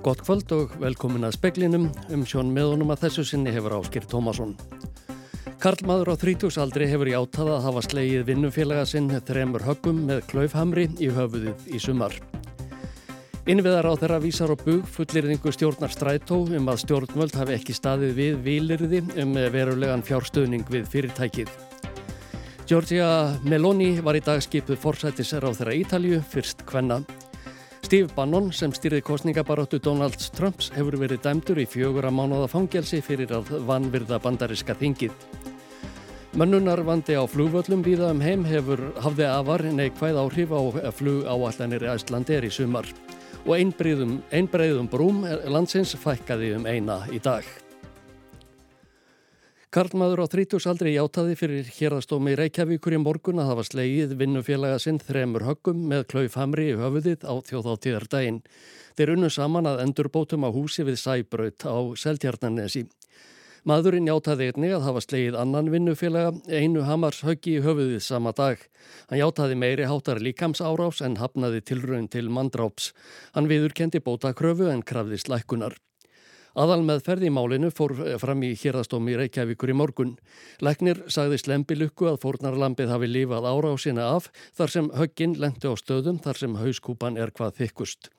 Gott kvöld og velkomin að speklinum um sjón meðunum að þessu sinni hefur Áskir Tómasson. Karlmaður á 30 aldri hefur í átaða að hafa slegið vinnufélaga sinn þremur höggum með klaufhamri í höfuðið í sumar. Innviðar á þeirra vísar og bug fullirðingu stjórnar strætó um að stjórnvöld hafi ekki staðið við výlirði um verulegan fjárstöðning við fyrirtækið. Giorgia Meloni var í dag skipuð forsættisar á þeirra Ítalju fyrst hvenna. Steve Bannon sem styrði kostningabaróttu Donald Trumps hefur verið dæmdur í fjögur að mánuða fangelsi fyrir að vanvirða bandariska þingið. Mönnunar vandi á flugvöllum víða um heim hefur hafði afar neikvæð áhrif á flugáallanir í Æslandi er í sumar og einbreiðum brúm landsins fækkaði um eina í dag. Karlmaður á 30 aldri játaði fyrir hérastómi Reykjavíkur í morgun að hafa slegið vinnufélaga sinn þremur höggum með klaufhamri í höfuðið á þjóðáttíðardaginn. Þeir unnu saman að endurbótum á húsi við Sæbraut á Seltjarnanesi. Maðurinn játaði einni að hafa slegið annan vinnufélaga einu hamars höggi í höfuðið sama dag. Hann játaði meiri háttar líkams árás en hafnaði tilraun til mandráps. Hann viðurkendi bótakröfu en krafðist lækkunar. Aðal með ferði í málinu fór fram í hérastómi Reykjavíkur í morgun. Læknir sagði slembilukku að fórnarlampið hafi lífað ára á sína af þar sem högginn lendi á stöðum þar sem hauskúpan er hvað þykust.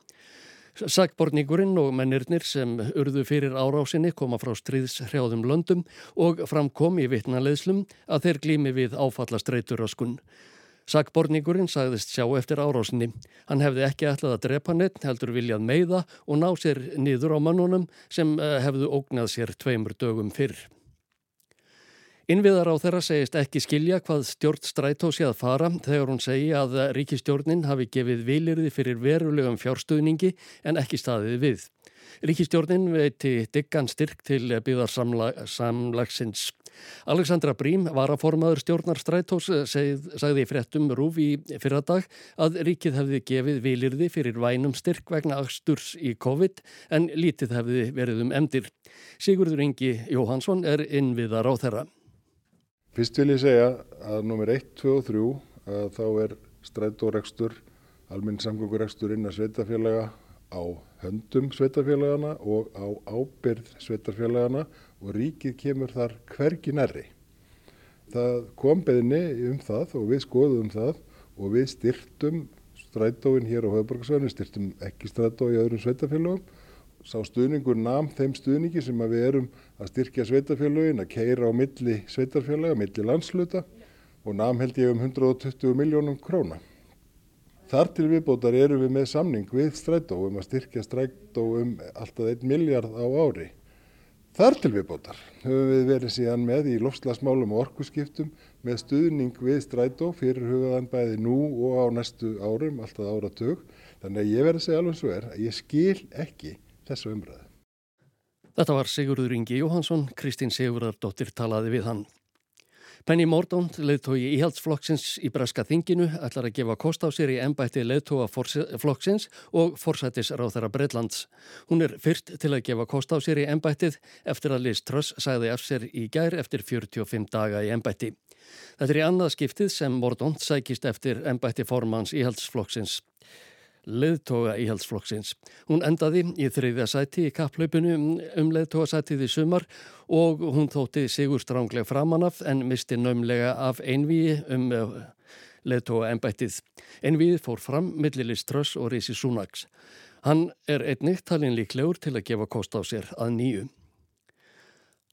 Sækborningurinn og mennirnir sem urðu fyrir árásinni koma frá stríðshrjáðum löndum og framkom í vitnaleðslum að þeir glými við áfallastreituröskun. Sakborningurinn sagðist sjá eftir árásinni. Hann hefði ekki ætlað að drepa neitt, heldur viljað meiða og ná sér niður á mannunum sem eh, hefðu ógnað sér tveimur dögum fyrr. Innviðar á þeirra segist ekki skilja hvað stjórn strætó sé að fara þegar hún segi að ríkistjórnin hafi gefið vilirði fyrir verulegum fjárstuðningi en ekki staðið við. Ríkistjórnin veiti diggan styrk til byggðarsamlagsins. Alexandra Brím var að formaður stjórnar Strætós sagði í frettum Rúf í fyrradag að ríkið hefði gefið vilirði fyrir vænum styrk vegna axturs í COVID en lítið hefði verið um emdir. Sigurður Ingi Jóhansson er innviðar á þeirra. Fyrst vil ég segja að nummer 1, 2 og 3 að þá er strætórekstur, alminn samgöngurekstur innan sveitafélaga á höndum sveitafélagana og á ábyrð sveitafélagana og ríkið kemur þar hvergi nærri. Það kom beðni um það og við skoðum það og við styrtum strætóin hér á höfðborgarsvæðinu, styrtum ekki strætó í öðrum sveitafélagum. Sá stuðningur namn þeim stuðningi sem við erum að styrkja sveitafélagin, að keira á milli sveitafélaga, milli landsluta og namn held ég um 120 miljónum króna. Þar til viðbótar erum við með samning við strætó um að styrkja strætó um alltaf 1 miljard á ári. Þar til viðbótar höfum við verið síðan með í lofslagsmálum og orkuskiptum með stuðning við strætó fyrir hugaðan bæði nú og á næstu árum, alltaf áratug. Þannig að ég verði að segja alveg svo er að ég skil ekki þessu umræðu. Þetta var Sigurður Ingi Jóhansson, Kristín Sigurðardóttir talaði við hann. Penny Mordaunt, leðtói íhaldsflokksins í Braska þinginu, ætlar að gefa kost á sér í ennbætti leðtóa flokksins og þeirra Breitlands. Hún er fyrst til að gefa kost á sér í ennbættið eftir að Liz Truss sagði af sér í gær eftir 45 daga í ennbætti. Þetta er í annað skiptið sem Mordaunt sækist eftir ennbætti formans íhaldsflokksins leðtoga íhaldsflokksins. Hún endaði í þriðja sæti í kapplaupinu um leðtogasætið í sumar og hún þótti sigur strángleg framanaf en misti naumlega af einvíi um eh, leðtoga ennbættið. Einvíið fór fram millilist Tröss og Rísi Súnags. Hann er einnig talin líklegur til að gefa kost á sér að nýju.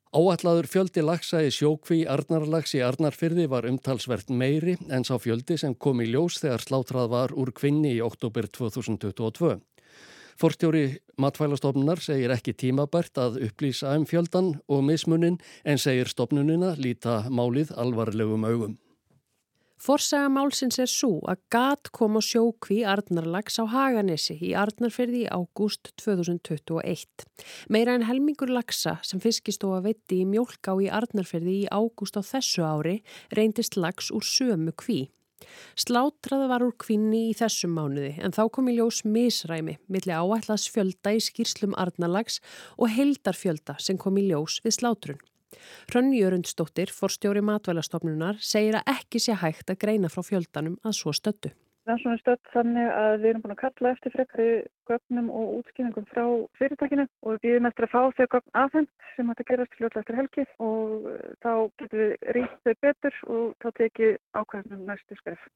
Áallaður fjöldi lagsa í sjókví Arnarlags í Arnarfyrði var umtalsvert meiri en sá fjöldi sem kom í ljós þegar slátrað var úr kvinni í oktober 2022. Forstjóri matfælastofnunar segir ekki tímabært að upplýsa um fjöldan og mismunin en segir stofnunina líta málið alvarlegum augum. Forsaga málsins er svo að gat kom á sjókví Arnarlags á Haganesi í Arnarferði í ágúst 2021. Meira en helmingur lagsa sem fiskistofa veitti í mjölká í Arnarferði í ágúst á þessu ári reyndist lags úr sömu kví. Slátraði var úr kvinni í þessum mánuði en þá kom í ljós misræmi millir áætlas fjölda í skýrslum Arnarlags og heldarfjölda sem kom í ljós við slátrun. Hrönn Jörundsdóttir, forstjóri matvælastofnunar, segir að ekki sé hægt að greina frá fjöldanum að svo stöttu. rannsóknir stödd þannig að við erum búin að kalla eftir frekari gögnum og útskýringum frá fyrirtækinu og við býðum eftir að fá þau gögn aðfengt sem hægt að gerast fljóðlega eftir helgi og eh, þá getum við rýtt þau betur og þá tekið ákveðnum næstu skref.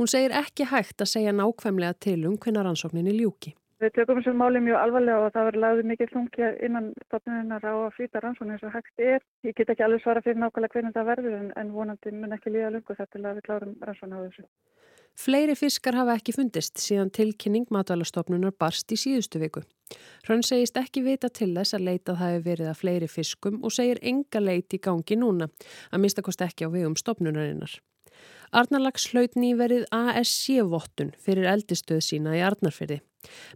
Hún segir ekki hægt að segja nákvæmlega til um hvernig rannsókninni ljúki. Við tökum þessum máli mjög alvarlega og það verður lagðið mikið þungja innan stofnuninnar á að flýta rannsóknir eins og hægt er. Ég get ekki alveg svara fyrir nákvæmlega hvernig það verður en, en vonandi mun ekki líða lungu þetta til að við klárum rannsóknir á þessu. Fleiri fiskar hafa ekki fundist síðan tilkynning matvælastofnunar barst í síðustu viku. Hrönn segist ekki vita til þess að leitað hafi verið að fleiri fiskum og segir enga leit í gangi núna, að mistakost ekki á vegum stofnunarinnar. Arnarlags hlaut nýverið ASC-vottun fyrir eldistöð sína í Arnarfyrði.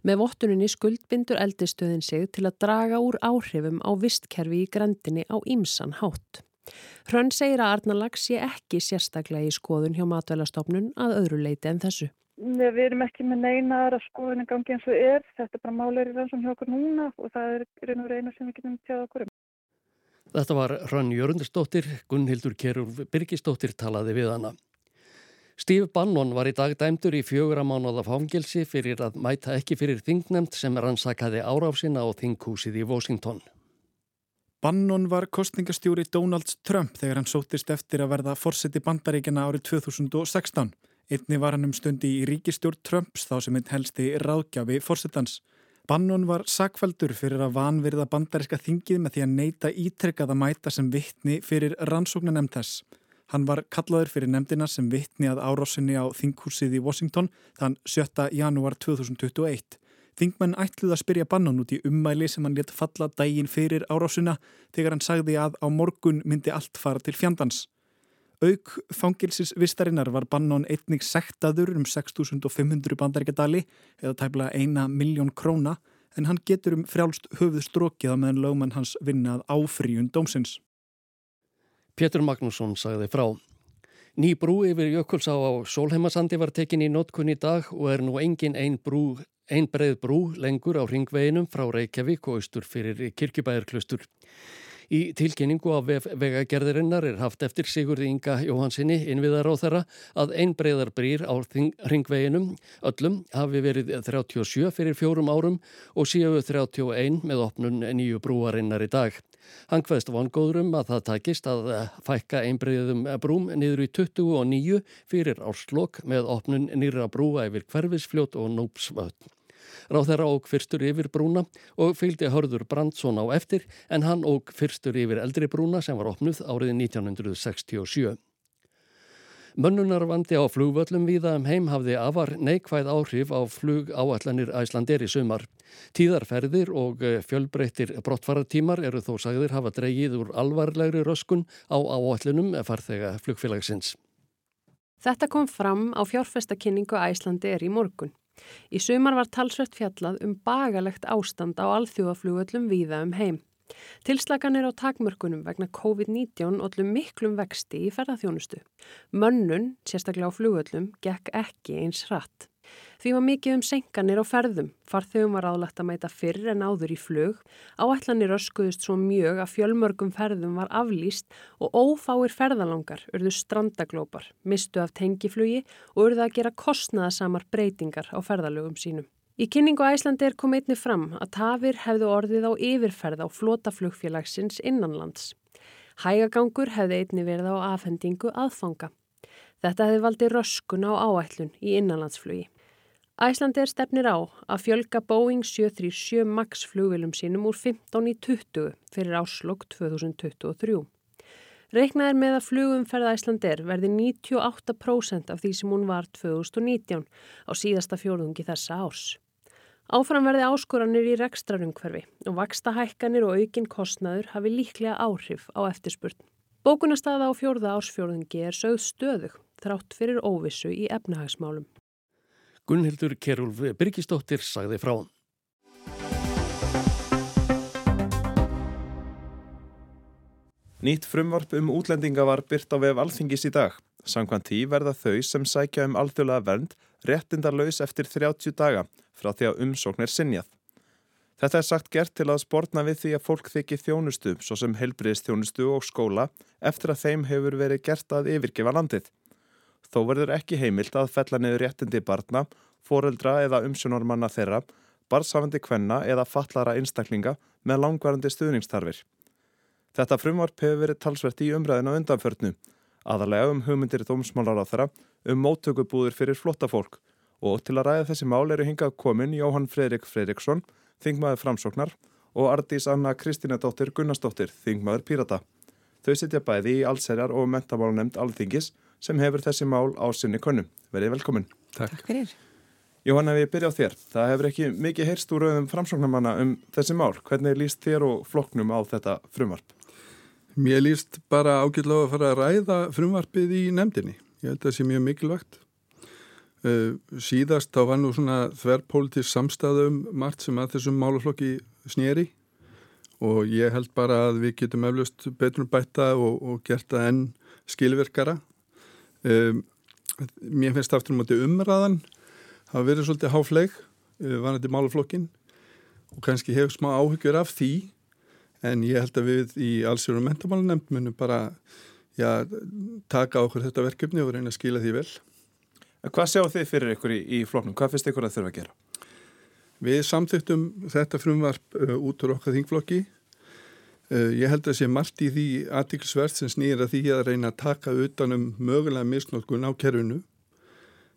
Með vottuninni skuldbindur eldistöðin sig til að draga úr áhrifum á vistkerfi í grendinni á ímsan hátt. Hrönn segir að Arnalags sé ekki sérstaklega í skoðun hjá matvælastofnun að öðru leiti en þessu. Nei, við erum ekki með neina aðra skoðun en gangi eins og er. Þetta er bara máleiri rannsókn hjá okkur núna og það er raun og reyna sem við getum tjáð okkur um. Þetta var Hrönn Jörgundsdóttir, Gunnhildur Kerúl Birgisdóttir talaði við hana. Steve Bannon var í dag dæmdur í fjögur að mánuða fangilsi fyrir að mæta ekki fyrir þingnemt sem rannsakaði áráfsina á þinghúsið í Washington. Bannon var kostningastjóri Donald Trump þegar hann sótist eftir að verða fórseti bandaríkjana árið 2016. Einni var hann um stundi í ríkistjórn Trumps þá sem einn helsti ráðgjafi fórsetans. Bannon var sakveldur fyrir að vanverða bandaríska þingið með því að neyta ítrekkað að mæta sem vittni fyrir rannsóknanemnd þess. Hann var kallaður fyrir nefndina sem vittni að árásinni á þinghúsið í Washington þann 7. janúar 2021. Þingmenn ætluð að spyrja bannan út í ummæli sem hann let falla dægin fyrir árásuna þegar hann sagði að á morgun myndi allt fara til fjandans. Auk fangilsis vistarinnar var bannan einnig sektaður um 6.500 bandaríkadali eða tæmla eina miljón króna en hann getur um frjálst höfuð strókiða meðan lögmann hans vinnað áfríun dómsins. Pétur Magnússon sagði frá. Ný brú yfir Jökulsá á Sólheimasandi var tekin í notkun í dag og er nú engin einn Einn breið brú lengur á ringveginum frá Reykjavík og austur fyrir kirkjubæðarklustur. Í tilkynningu af vegagerðirinnar er haft eftir Sigurði Inga Jóhansinni innviðar á þeirra að einn breyðar brýr á ringveginum öllum hafi verið 37 fyrir fjórum árum og séu 31 með opnun nýju brúarinnar í dag. Hann hvaðst vangóðurum að það takist að fækka einbreyðum brúm niður í 29 fyrir árslokk með opnun nýra brúa yfir hverfisfljót og nópsvöld. Þeirra óg fyrstur yfir brúna og fylgdi Hörður Brandsson á eftir en hann óg fyrstur yfir eldri brúna sem var opnuð árið 1967. Mönnunarvandi á flugvöllum viða um heim hafði afar neikvæð áhrif á flug áallanir Æslandir í sumar. Tíðarferðir og eh, fjölbreyttir brottfaratímar eru þó sagðir hafa dreygið úr alvarlegri röskun á áallunum farþega flugfélagsins. Þetta kom fram á fjárfestakynningu Æslandi er í morgun. Í sumar var talsvert fjallað um bagalegt ástand á alþjóðaflugöllum víða um heim. Tilslaganir á takmörkunum vegna COVID-19 ollum miklum vexti í ferðarþjónustu. Mönnun, sérstaklega á flugöllum, gekk ekki eins hratt. Því var mikið um senkanir á ferðum, farþegum var álægt að mæta fyrr en áður í flug, áætlanir öskuðust svo mjög að fjölmörgum ferðum var aflýst og ófáir ferðalangar urðu strandaglópar, mistu af tengiflugi og urðu að gera kostnaðasamar breytingar á ferðalögum sínum. Í kynningu Æslandi er komið einni fram að tafir hefðu orðið á yfirferð á flótaflugfélagsins innanlands. Hægagangur hefði einni verið á afhendingu aðfanga. Þetta hefði valdið röskun á áætlun í innanlandsflugi. Æslandir stefnir á að fjölga Boeing 737 MAX flugvilum sínum úr 15 í 20 fyrir áslokk 2023. Reiknað er með að flugumferða Æslandir verði 98% af því sem hún var 2019 á síðasta fjórðungi þessa árs. Áfram verði áskoranir í rekstrarumhverfi og vaksta hækkanir og aukin kostnaður hafi líklega áhrif á eftirspurn. Bókunarstaða á fjórða ársfjórðungi er sögð stöðug þrátt fyrir óvissu í efnahagsmálum. Gunnhildur Kerúlf Byrkistóttir sagði frá. Nýtt frumvarp um útlendinga var byrt á vef alþingis í dag. Sankvæmt tí verða þau sem sækja um alþjóðlega vernd réttindarlaus eftir 30 daga frá því að umsókn er sinjað. Þetta er sagt gert til að spórna við því að fólk þykir þjónustu, svo sem helbriðstjónustu og skóla, eftir að þeim hefur verið gert að yfirgefa landið. Þó verður ekki heimilt að fella niður réttindi barna, foreldra eða umsjónarmanna þeirra, barnsafandi kvenna eða fallara einstaklinga með langvarandi stuðningstarfir. Þetta frumvarp hefur verið talsvert í umræðina undanförnu, aðalega um hugmyndir þómsmálar á þeirra um móttökubúður fyrir flottafólk og til að ræða þessi mál eru hingað komin Jóhann Fredrik Fredriksson, þingmaður framsóknar og Ardís Anna Kristínadóttir Gunnarsdóttir, þingmaður Pírata. Þau sitja bæði í allserjar og mentamálunemnd alþingis sem hefur þessi mál á sinni konu. Verðið velkomin. Takk. Takk fyrir. Jóhann, ef ég byrja á þér, það hefur ekki mikið heyrst úr auðum framsóknarmanna um þessi mál. Hvernig líst þér og flokknum á þetta frumvarp? Mér líst bara ágjörlega að fara að ræða frumvarpið í nefndinni. Ég held að það sé mjög mikilvægt. Uh, síðast þá var nú svona þverrpólitísk samstæðu um margt sem að þessum málaflokki snýri og ég held bara að við getum eflust betur bætta og, og gert það enn skilverkara. Um, mér finnst aftur um átti umræðan hafa verið svolítið háfleg uh, vanandi málaflokkin og kannski hefur smá áhyggjur af því en ég held að við í allsjórum mentamálunemnd munum bara já, taka okkur þetta verkefni og reyna að skila því vel. Hvað sjáu þið fyrir ykkur í, í floknum? Hvað finnst ykkur að þurfa að gera? Við samþyktum þetta frumvarp uh, út úr okkar þingflokki. Uh, ég held að sé margt í því aðtiklisvert sem snýra því að reyna að taka utanum mögulega misnótkun á kerfinu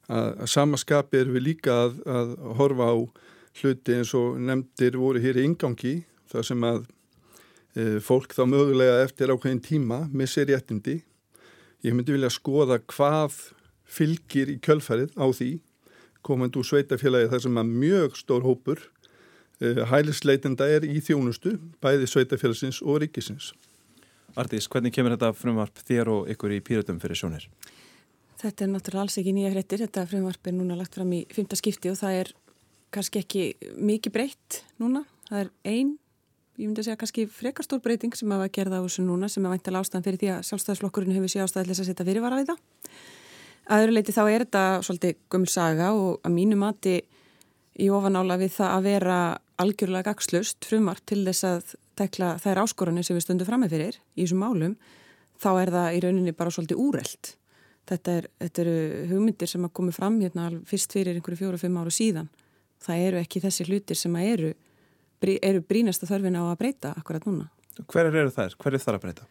að, samaskapi er við líka að, að horfa á hluti eins og nefndir voru hér í ingangi þar sem að e, fólk þá mögulega eftir ákveðin tíma missir réttindi. Ég myndi vilja skoða hvað fylgir í kjölfærið á því komandi úr sveitafélagi þar sem að mjög stór hópur hælisleitenda er í þjónustu bæði sveitafélagsins og ríkisins. Artís, hvernig kemur þetta frumvarp þér og ykkur í pýratum fyrir sjónir? Þetta er náttúrulega alls ekki nýja hrettir, þetta frumvarp er núna lagt fram í fymta skipti og það er kannski ekki mikið breytt núna, það er einn, ég myndi að segja kannski frekarstór breyting sem hafa gerða á þessu núna sem er væntal ástæðan fyrir því að sjálfstæðisflokkurinn hefur sér ástæðilega að setja fyrirvara við það. Aður leiti þá er þetta svolítið gömul saga og að mínu mati í ofanála við það að vera algjörlega gagslust frumvarp til þess að tekla þær áskoranir sem við stöndum fram með fyrir í þessum málum, þá er það í rauninni bara svolítið úrelt Þetta, er, þetta eru hugmyndir sem að komi fram hérna fyrst fyrir einhverju fjóru-fimm áru síðan. Það eru ekki þessi hlutir sem að eru, eru brínasta þörfin á að breyta akkurat núna. Hver eru þær? Hver er það að breyta?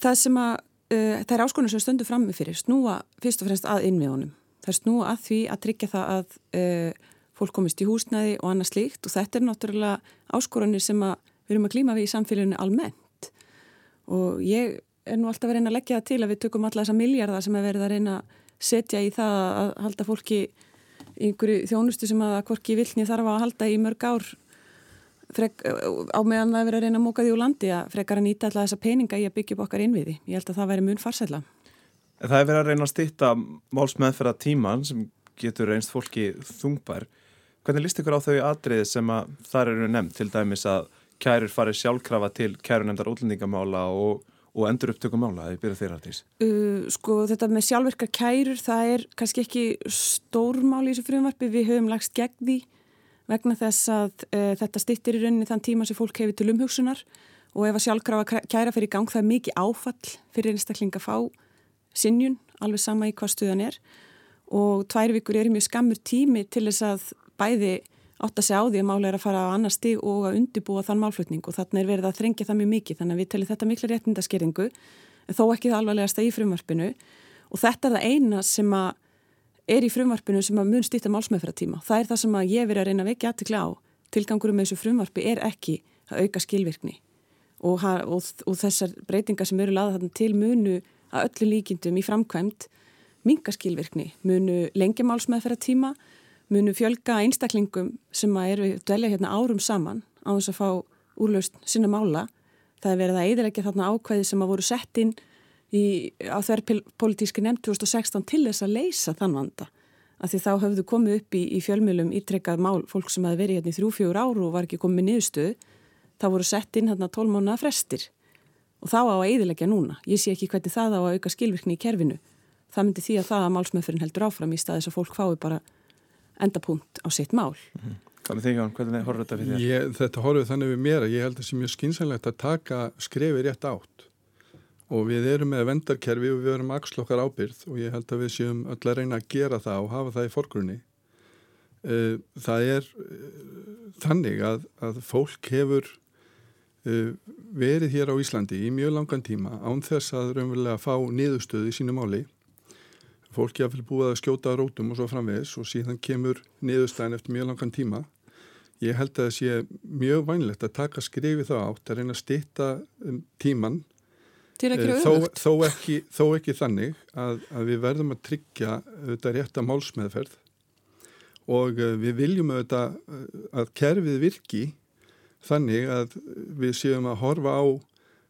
Það sem að, uh, það er áskonur sem stöndu fram með fyrir, snúa fyrst og fremst að innviðunum. Það er snúa að því að tryggja það að uh, fólk komist í húsnæði og annað slíkt og þetta er náttúrulega áskorunir sem að við erum að klíma við í samfélaginu almennt og ég er nú alltaf verið að leggja það til að við tökum alla þessa miljardar sem er verið að reyna að setja í það að halda fólki í einhverju þjónustu sem að hvorki vilni þarf að halda í mörg ár frek, á meðan það er verið að reyna að móka því úr landi að frekar að nýta alla þessa peninga í að byggja upp okkar innviði. Ég held að það væri mun farsætla. Það er verið að reyna að stýtta málsmeðferða tíman sem getur reynst fólki þungbar. Hvernig líst ykkur á þau atrið sem að þar eru nefnt til dæmis að kærur farið sjálfkrafa til kærunemdar útlendingamála og og endur upptökum mála, það er byrjað þeirra þess? Uh, sko þetta með sjálfverkar kærur, það er kannski ekki stórmál í þessu frumvarfi, við höfum lagst gegn því vegna þess að uh, þetta stittir í rauninni þann tíma sem fólk hefur til umhugsunar. Og ef að sjálfkrafa kæra fyrir gang það er mikið áfall fyrir einstakling að fá sinjun, alveg sama í hvað stuðan er. Og tvær vikur er mjög skammur tími til þess að bæði átt að segja á því að mála er að fara á annar stig og að undibúa þann málflutning og þannig er verið að þrengja það mjög mikið þannig að við telum þetta miklu réttindaskeringu en þó ekki það alvarlegast að í frumvarpinu og þetta er það eina sem að er í frumvarpinu sem að mun stýtta málsmeðfæra tíma. Það er það sem að ég verið að reyna að vekja aðtikla á. Tilgangurum með þessu frumvarpi er ekki að auka skilvirkni og, og, og þessar breytingar sem eru þarna til munu að öllu líkindum í framkvæmt minga skilvirkni, munu lengja málsmeðfæra tíma munu fjölga einstaklingum sem að eru dvelja hérna árum saman á þess að fá úrlaust sinna mála. Það er verið að eðilegja þarna ákvæði sem að voru sett inn í, á þverrpolitíski nefnd 2016 til þess að leysa þann vanda. Af því þá höfðu komið upp í, í fjölmjölum ítrekkað mál fólk sem hafi verið hérna í þrjú-fjögur áru og var ekki komið niðurstöðu. Það voru sett inn hérna tólmána frestir og þá á að eðilegja núna. Ég sé ekki hvernig það á að auka skilvirkni í kerfinu. Það myndi því að það að málsmöfurinn heldur áfram í staðis að fólk fái bara endapunkt á sitt mál. Mm -hmm. Hvað með þig Jón, hvernig horfður þetta fyrir þér? Ég, þetta horfður þannig við mér að ég held að það sé mjög skynsanlegt að taka skrefi rétt átt og við erum með vendarkerfi og við erum axlokkar ábyrð og ég held að við séum öll að reyna að gera það og hafa það í forgrunni. Eh, það er eh, þannig að, að fólk hefur eh, verið hér á Íslandi í mjög langan tíma án þess að raunverulega fá niðurstöðu í sínu máli. Fólki hafði búið að skjóta rótum og svo framvegis og síðan kemur niðurstæðin eftir mjög langan tíma. Ég held að það sé mjög vænlegt að taka skrifið þá átt að reyna að stitta um tíman Eh, þó, þó, ekki, þó ekki þannig að, að við verðum að tryggja þetta rétta málsmeðferð og uh, við viljum auðvitað uh, að kerfið virki þannig að við séum að horfa á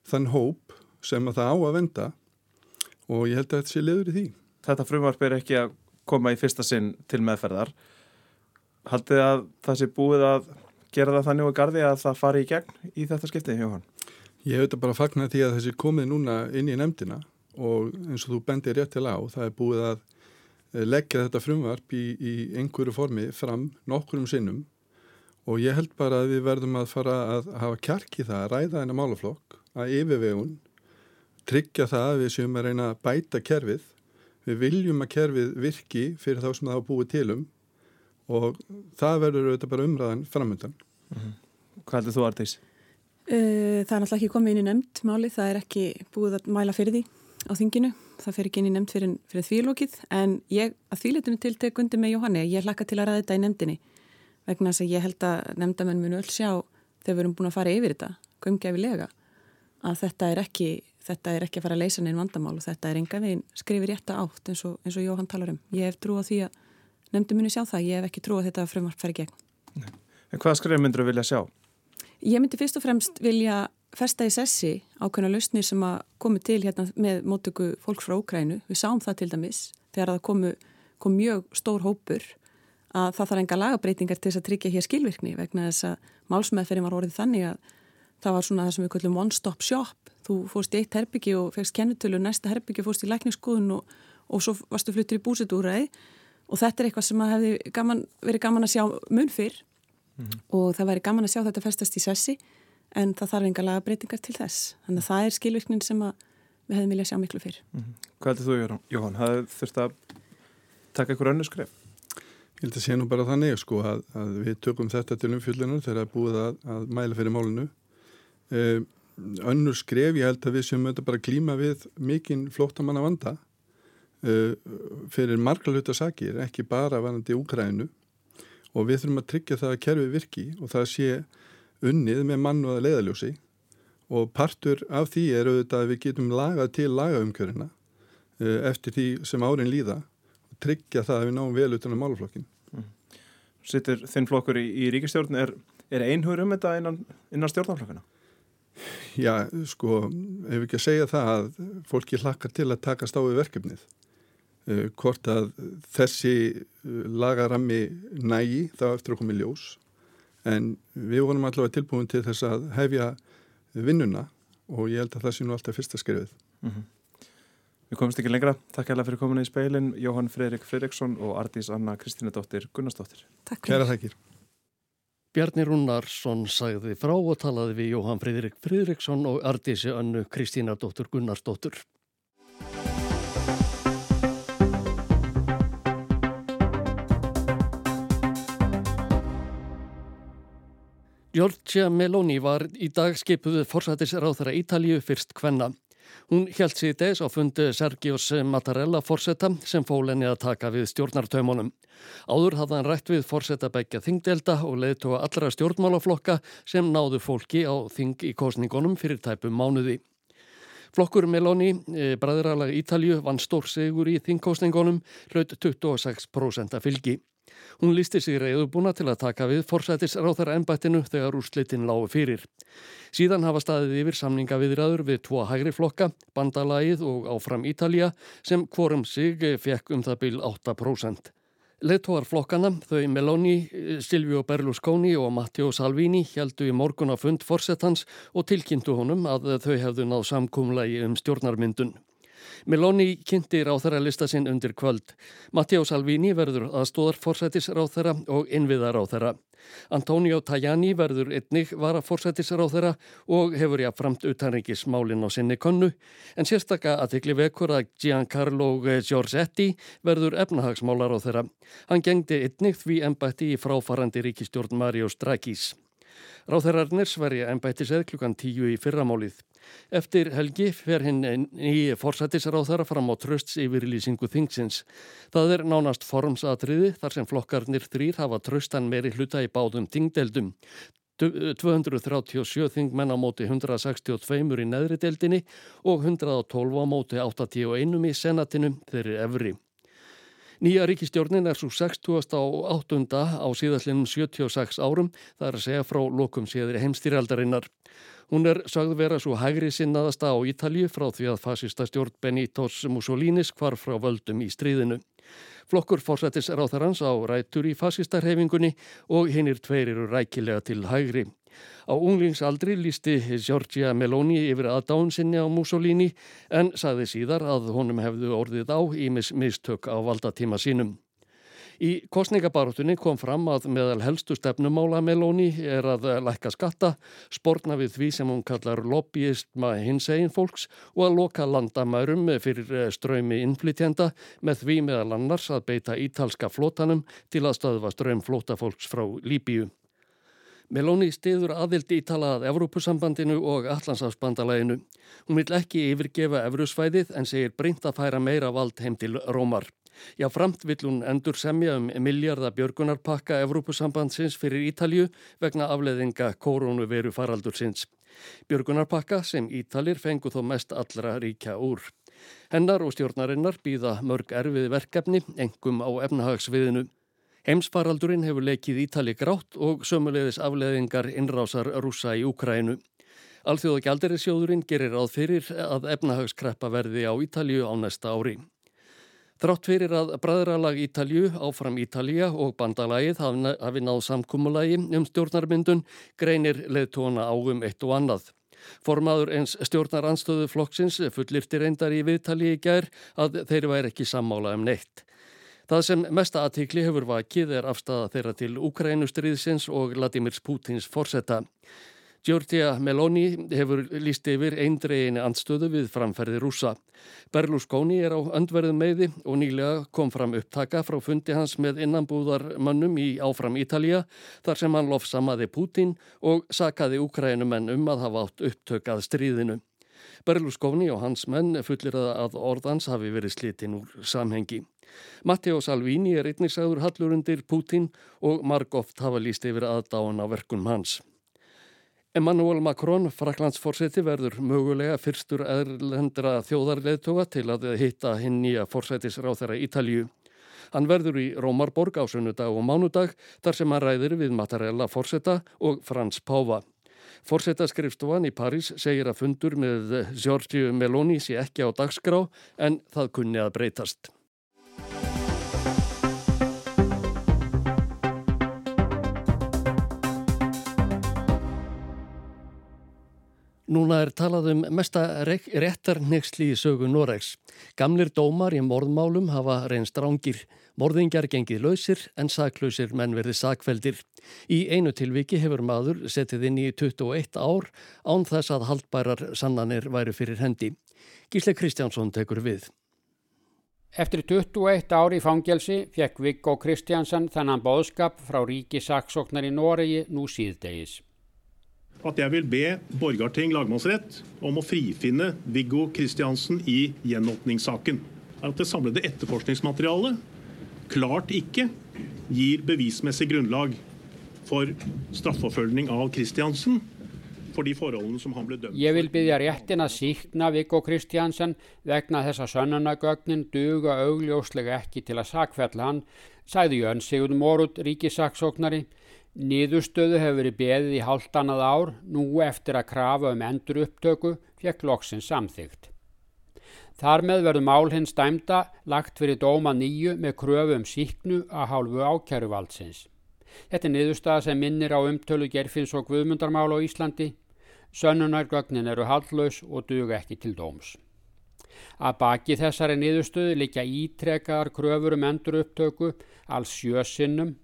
þann hóp sem að það á að venda og ég held að þetta sé liður í því. Þetta frumvarp er ekki að koma í fyrsta sinn til meðferðar. Haldið að það sé búið að gera það þannig og gardi að það fari í gegn í þetta skiptið, Jóhann? Ég hef þetta bara fagnat því að þessi komið núna inn í nefndina og eins og þú bendir rétt til á, það er búið að eh, leggja þetta frumvarp í, í einhverju formi fram nokkurum sinnum og ég held bara að við verðum að fara að hafa kjark í það að ræða þennan málaflokk að yfirvegun, tryggja það að við séum að reyna að bæta kerfið, við viljum að kerfið virki fyrir þá sem það hafa búið tilum og það verður auðvitað bara umræðan framöndan. Hvað heldur þú, Artís? Uh, Það er náttúrulega ekki komið inn í nefnd máli, það er ekki búið að mæla fyrir því á þinginu, það fer ekki inn í nefnd fyrir, fyrir þvílókið, en ég að þvíletinu til tek undir með Jóhanni, ég hlakka til að ræða þetta í nefndinni, vegna þess að ég held að nefndamenn munu öll sjá þegar við erum búin að fara yfir þetta, gömgefilega, að þetta er ekki, þetta er ekki að fara að leysa neinn vandamál og þetta er enga veginn skrifir rétta átt eins og, eins og Jóhann talar um. Ég hef trú á því að nefndi muni sjá það, ég hef ekki trú að þetta frumvarp fari gegn. En hvaða skrif myndur þú vilja sjá? Ég myndi fyrst og fremst vilja festa í sessi ákveðna lausnir sem að komi til hérna með mótöku fólks frá Ókrænu. Við sáum það til dæmis þegar það komu, kom mjög stór hópur að það þarf enga lagabreitingar til þess að tryggja hér skilvirkni vegna þess að málsmeðferðin var orðið þannig að það var svona það sem við kallum one stop shop. Þú fórst í eitt herbyggi og fegst kennutölu, næsta herbyggi fórst í lækningsskoðun og, og svo varstu fluttir í búsetúræði og þetta er eitthvað sem að hefði gaman, verið gaman að sjá mun fyrr og það væri gaman að sjá þetta festast í sessi en það þarf enga laga breytingar til þess. Þannig að það er skilvirknin sem að við hefðum viljað sjá miklu fyrr. Hvað heldur þú, Jóhann? Það þurft að taka ykkur önnu skrif? Ég held að sé nú bara þannig sko að, að við tökum þetta til umfjöldunar þegar er búið að, að mæla fyrir málinu. Uh, önnur skref, ég held að við séum auðvitað bara að glíma við mikinn flóttamanna vanda uh, fyrir marga hluta sakir, ekki bara varandi Úkrænu og við þurfum að tryggja það að kerfi virki og það sé unnið með mann og að leiðaljósi og partur af því er auðvitað að við getum lagað til lagaumkjörina uh, eftir því sem árin líða og tryggja það að við náum vel utan á máluflokkin. Sittur þinn flokkur í, í ríkistjórn, er, er einhugur um þetta innan, innan stjórnarflokkana? Já, sko, ef ekki að segja það að fólki hlakkar til að takast á við verkefnið. Uh, hvort að þessi uh, lagarammi nægi þá eftir að koma í ljós. En við vorum allavega tilbúin til þess að hefja vinnuna og ég held að það sé nú alltaf fyrsta skrifið. Mm -hmm. Við komumst ekki lengra. Takk hérlega fyrir komuna í speilin, Jóhann Freirik Freiriksson og Ardís Anna Kristínadóttir Gunnarsdóttir. Takk Kæra þakkir. Bjarni Rúnarsson sagði frá og talaði við Jóhann Freirik Freiriksson og Ardísi Annu Kristínadóttir Gunnarsdóttir. Giorgia Meloni var í dag skipuð forsætisráð þeirra Ítalíu fyrst hvenna. Hún hjælt sér des á fundu Sergios Mattarella forsetta sem fól henni að taka við stjórnartaumunum. Áður hafði hann rætt við forsetta begja þingdelda og leiðtóa allra stjórnmálaflokka sem náðu fólki á þing í kosningunum fyrir tæpum mánuði. Flokkur Meloni, e, bræðralag Ítalju, vann stór sigur í þingkosningunum, hlaut 26% af fylgi. Hún lísti sig reyðubúna til að taka við forsætisráþara ennbættinu þegar úrslitin lágu fyrir. Síðan hafa staðið yfir samninga viðræður við tvo hægri flokka, bandalagið og áfram Ítalja sem hvorum sig fekk um það byl 8%. Leittóar flokkana, þau Meloni, Silvio Berlusconi og Matteo Salvini heldu í morgun á fund forsettans og tilkynntu honum að þau hefðu náð samkumlagi um stjórnarmyndun. Meloni kynnti ráþara lista sinn undir kvöld. Matteo Salvini verður aðstóðar forsætisráþara og innviðaráþara. Antonio Tajani verður einnig vara forsætisráþara og hefur jáfnframt utanrengismálinn á sinni konnu en sérstaka aðtikli vekur að Giancarlo Giorgetti verður efnahagsmálaráþara. Hann gengdi einnig því ennbætti í fráfarandi ríkistjórn Mario Strakís. Ráþærarnir sverja ennbættis eð klukkan tíu í fyrramálið. Eftir helgi fer hinn í forsættisráþara fram á trösts yfirlýsingu þingsins. Það er nánast formsatriði þar sem flokkarnir þrýr hafa tröstan meiri hluta í báðum tingdeldum. 237 þingmenn á móti 162 í neðri deldinni og 112 á móti 81 í senatinu þeirri efri. Nýja ríkistjórnin er svo 60. á 8. á síðastlinum 76 árum, það er að segja frá lokum síðri heimstýraldarinnar. Hún er sagð vera svo hægri sinnaðasta á Ítalju frá því að fasista stjórn Benítós Mussolinis hvar frá völdum í stríðinu. Flokkur fórsættis ráþarans á rætur í fasistarhefingunni og hinnir tveir eru rækilega til hægri. Á unglingsaldri lísti Giorgia Meloni yfir aðdán sinni á Mussolini en sagði síðar að honum hefðu orðið á ímis mistök á valdatíma sínum. Í kostningabaróttunni kom fram að meðal helstu stefnumála Meloni er að lækka skatta, spórna við því sem hún kallar lobbyistma hins egin fólks og að loka landamærum fyrir ströymi innflytjenda með því meðal annars að beita ítalska flótanum til að stöðva ströym flótafólks frá Líbíu. Meloni stiður aðild ítalað Evrópusambandinu og Allandsafsbandalæginu. Hún vil ekki yfirgefa Evrusvæðið en segir breynt að færa meira vald heim til Rómar. Já, framt vill hún endur semja um miljardabjörgunarpakka Evrópusambandsins fyrir Ítalju vegna afleðinga koronaviru faraldursins. Björgunarpakka sem Ítalir fengu þó mest allra ríkja úr. Hennar og stjórnarinnar býða mörg erfið verkefni, engum á efnahagsviðinu. Heimsfaraldurinn hefur leikið Ítali grátt og sömulegðis afleðingar innrásar rúsa í Úkrænu. Alþjóða gjaldirisjóðurinn gerir ráð fyrir að efnahagskreppa verði á Ítalju á næsta ári. Þrátt fyrir að bræðralag Ítalju, áfram Ítalja og bandalagið hafi náð samkúmulagi um stjórnarmyndun greinir leðtóna á um eitt og annað. Formaður eins stjórnaranstöðu flokksins fullirti reyndar í viðtali í gær að þeir væri ekki sammála um neitt. Það sem mesta aðtikli hefur vakið er afstæða þeirra til Ukrænustriðsins og Vladimir Putins forsetta. Giorgia Meloni hefur líst yfir eindreginni andstöðu við framferði rúsa. Berlusconi er á öndverðum meði og nýlega kom fram upptaka frá fundi hans með innanbúðarmönnum í áfram Ítalija þar sem hann lofsamaði Putin og sakaði Ukrænumenn um að hafa átt upptökað stríðinu. Berlusconi og hans menn fullir að orðans hafi verið slitinn úr samhengi. Matteo Salvini er einnig sagður hallur undir Putin og margóft hafa líst yfir aðdáan á verkunum hans. Emmanuel Macron, fraklandsforseti, verður mögulega fyrstur erlendra þjóðarleðtoga til að hitta hinn nýja forsætisráþara Ítalju. Hann verður í Rómarborg á sunnudag og mánudag þar sem hann ræðir við Mattarella forseta og Frans Páva. Forsetarskrifstofan í París segir að fundur með Giorgio Meloni sé ekki á dagskrá en það kunni að breytast. Núna er talað um mesta réttarnexli í sögu Noregs. Gamlir dómar í morðmálum hafa reynst rángir. Morðingjar gengið lausir en saklausir menn verði sakveldir. Í einu tilviki hefur maður setið inn í 21 ár án þess að haldbærar sannanir væri fyrir hendi. Gísle Kristjánsson tekur við. Eftir 21 ár í fangelsi fekk Viggo Kristjánsson þannan bóðskap frá ríki saksóknar í Noregi nú síðdegis at jeg vil be Borgarting lagmannsrett om å frifinne Viggo Kristiansen i gjenåpningssaken. At det samlede etterforskningsmaterialet klart ikke gir bevismessig grunnlag for straffeforfølgning av Kristiansen for de forholdene som han ble dømt for. Jeg vil byggja réttin að síkna Viggo Kristiansen vegna þess að sönnunagögnin duga augljóslega ekki til að sakfella hann, sagði Jörn Sigurd Morud, ríkisaksóknari, Niðurstöðu hefur verið beðið í hálft annað ár nú eftir að krafa um endur upptöku fekk loksins samþygt. Þar með verður mál hins dæmda lagt fyrir dóma nýju með kröfu um síknu að hálfu ákjæruvaldsins. Þetta er niðurstaða sem minnir á umtölu gerfins og guðmundarmál á Íslandi. Sönnunargögnin eru haldlaus og duga ekki til dóms. Að baki þessari niðurstöðu líka ítrekkaðar kröfur um endur upptöku alls sjösinnum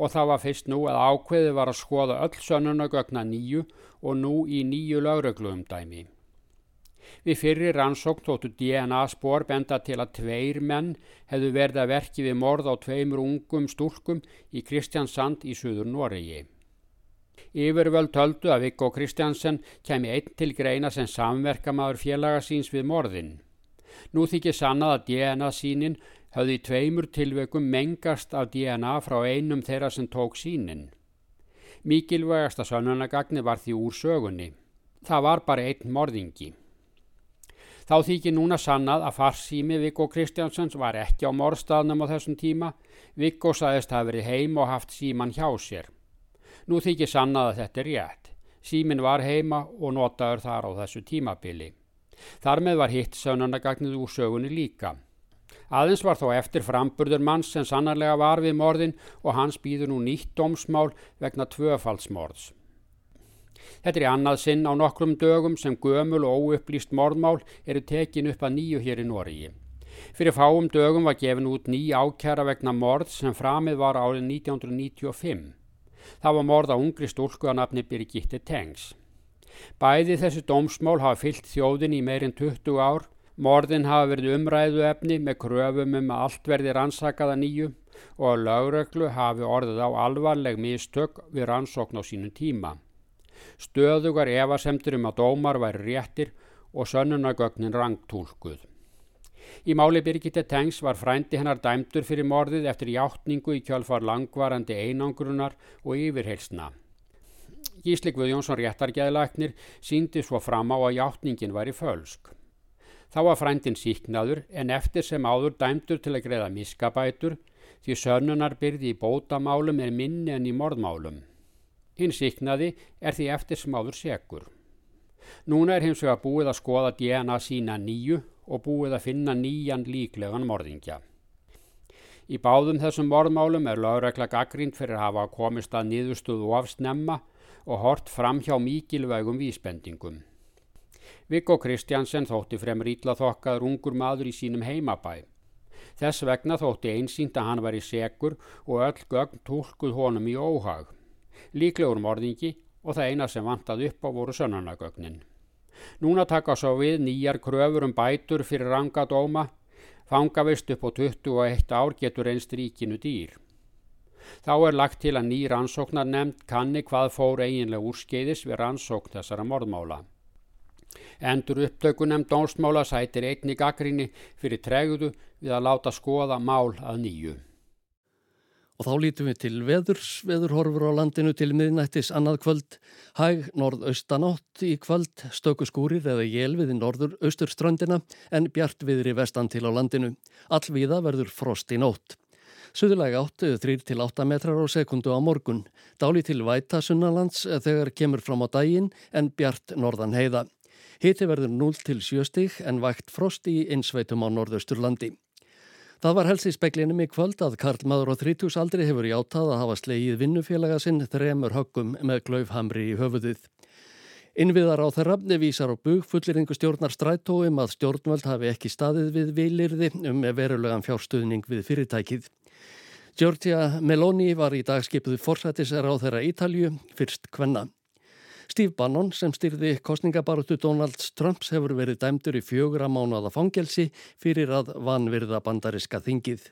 og það var fyrst nú að ákveði var að skoða öll sönnunagögna nýju og nú í nýju lögreglum dæmi. Við fyrir rannsókn tóttu DNA spór benda til að tveir menn hefðu verið að verki við morð á tveimur ungum stúlkum í Kristjansand í Suður Noregi. Yfirvöld töldu að Viggo Kristjansen kemi einn til greina sem samverkamaður félaga síns við morðin. Nú þykir sannað að DNA sínin höfði í tveimur tilveikum mengast af DNA frá einum þeirra sem tók sínin. Mikilvægasta sannunagagni var því úr sögunni. Það var bara einn morðingi. Þá þykir núna sannað að farsími Viggo Kristjánsons var ekki á morðstafnum á þessum tíma. Viggo saðist að verið heim og haft síman hjá sér. Nú þykir sannað að þetta er rétt. Símin var heima og notaður þar á þessu tímabili. Þar með var hitt sannunagagnið úr sögunni líka. Aðeins var þó eftir framburður manns sem sannarlega var við morðin og hans býður nú nýtt dómsmál vegna tvöfaldsmorðs. Þetta er í annað sinn á nokkrum dögum sem gömul og óupplýst morðmál eru tekin upp að nýju hér í Nóriði. Fyrir fáum dögum var gefin út ný ákjara vegna morð sem framið var árið 1995. Það var morð á ungri stúlku að nafni Birgitte Tengs. Bæði þessu dómsmál hafa fyllt þjóðin í meirinn 20 ár Morðin hafa verið umræðu efni með kröfum um að allt verði rannsakaða nýju og að lögreglu hafi orðið á alvarleg mistök við rannsókn á sínum tíma. Stöðugar evasemtur um að dómar væri réttir og sönnunagögnin rangtúlkuð. Í máli Birgitte Tengs var frændi hennar dæmdur fyrir morðið eftir hjáttningu í kjálfar langvarandi einangrunar og yfirheilsna. Gísli Guðjónsson réttargeðlagnir síndi svo fram á að hjáttningin væri fölsk. Þá var frændin síknaður en eftir sem áður dæmdur til að greiða miskabætur því sönnunar byrði í bótamálum er minni en í morðmálum. Hinn síknaði er því eftir sem áður segur. Núna er hins vegar búið að skoða DNA sína nýju og búið að finna nýjan líklegan morðingja. Í báðum þessum morðmálum er lögregla gaggrínt fyrir að hafa komist að niðurstuðu of snemma og hort fram hjá mikilvægum vísbendingum. Viggo Kristjansen þótti fremur ítla þokkaður ungur maður í sínum heimabæ. Þess vegna þótti einsýnt að hann var í segur og öll gögn tólkuð honum í óhag. Líklegur morðingi og það eina sem vantað upp á voru sönnanagögnin. Núna taka svo við nýjar kröfur um bætur fyrir rangadóma. Fangavist upp á 21 ár getur einst ríkinu dýr. Þá er lagt til að ný rannsóknar nefnd kanni hvað fór eiginlega úrskeiðis við rannsókn þessara morðmála. Endur upptökunem dónsmála sætir einni gaggrinni fyrir tregðu við að láta skoða mál að nýju. Og þá lítum við til veðurs, veðurhorfur á landinu til miðnættis annað kvöld, hæg norðaustanátt í kvöld, stöku skúrir eða jél við norður austurströndina en bjart viðri vestan til á landinu. Allvíða verður frost í nótt. Suðulega áttu 3-8 metrar á sekundu á morgun, dáli til væta sunnalands þegar kemur fram á daginn en bjart norðan heiða. Hiti verður 0 til 7 stig en vægt frost í einsveitum á norðausturlandi. Það var helst í speklinum í kvöld að Karl Madur og 30 aldri hefur játað að hafa slegið vinnufélaga sinn þremur höggum með glaufhamri í höfuðið. Innviðar á þeirra vísar á bug fulleringu stjórnar strætóum að stjórnvöld hafi ekki staðið við vilirði um verulegan fjárstuðning við fyrirtækið. Giorgia Meloni var í dag skipuð forsættisera á þeirra Ítalju, fyrst kvenna. Steve Bannon sem styrði kostningabarutu Donalds Trumps hefur verið dæmdur í fjögur að mánuða fangelsi fyrir að vanvirða bandariska þingið.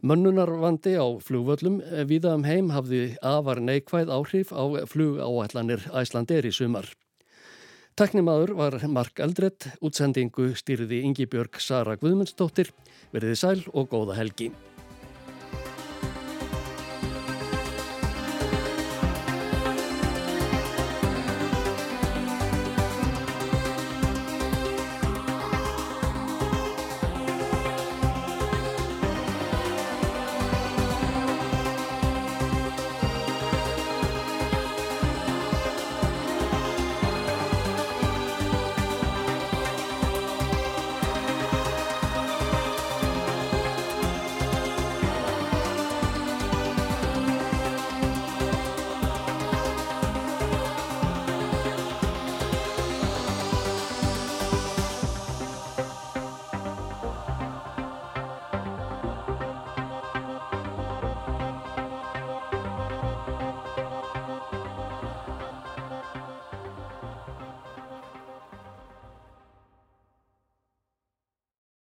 Mönnunarvandi á flugvöllum viða um heim hafði afar neikvæð áhrif á flugáallanir Æslandir í sumar. Teknimaður var Mark Eldredd, útsendingu styrði Ingi Björg Sara Guðmundsdóttir, verið sæl og góða helgi.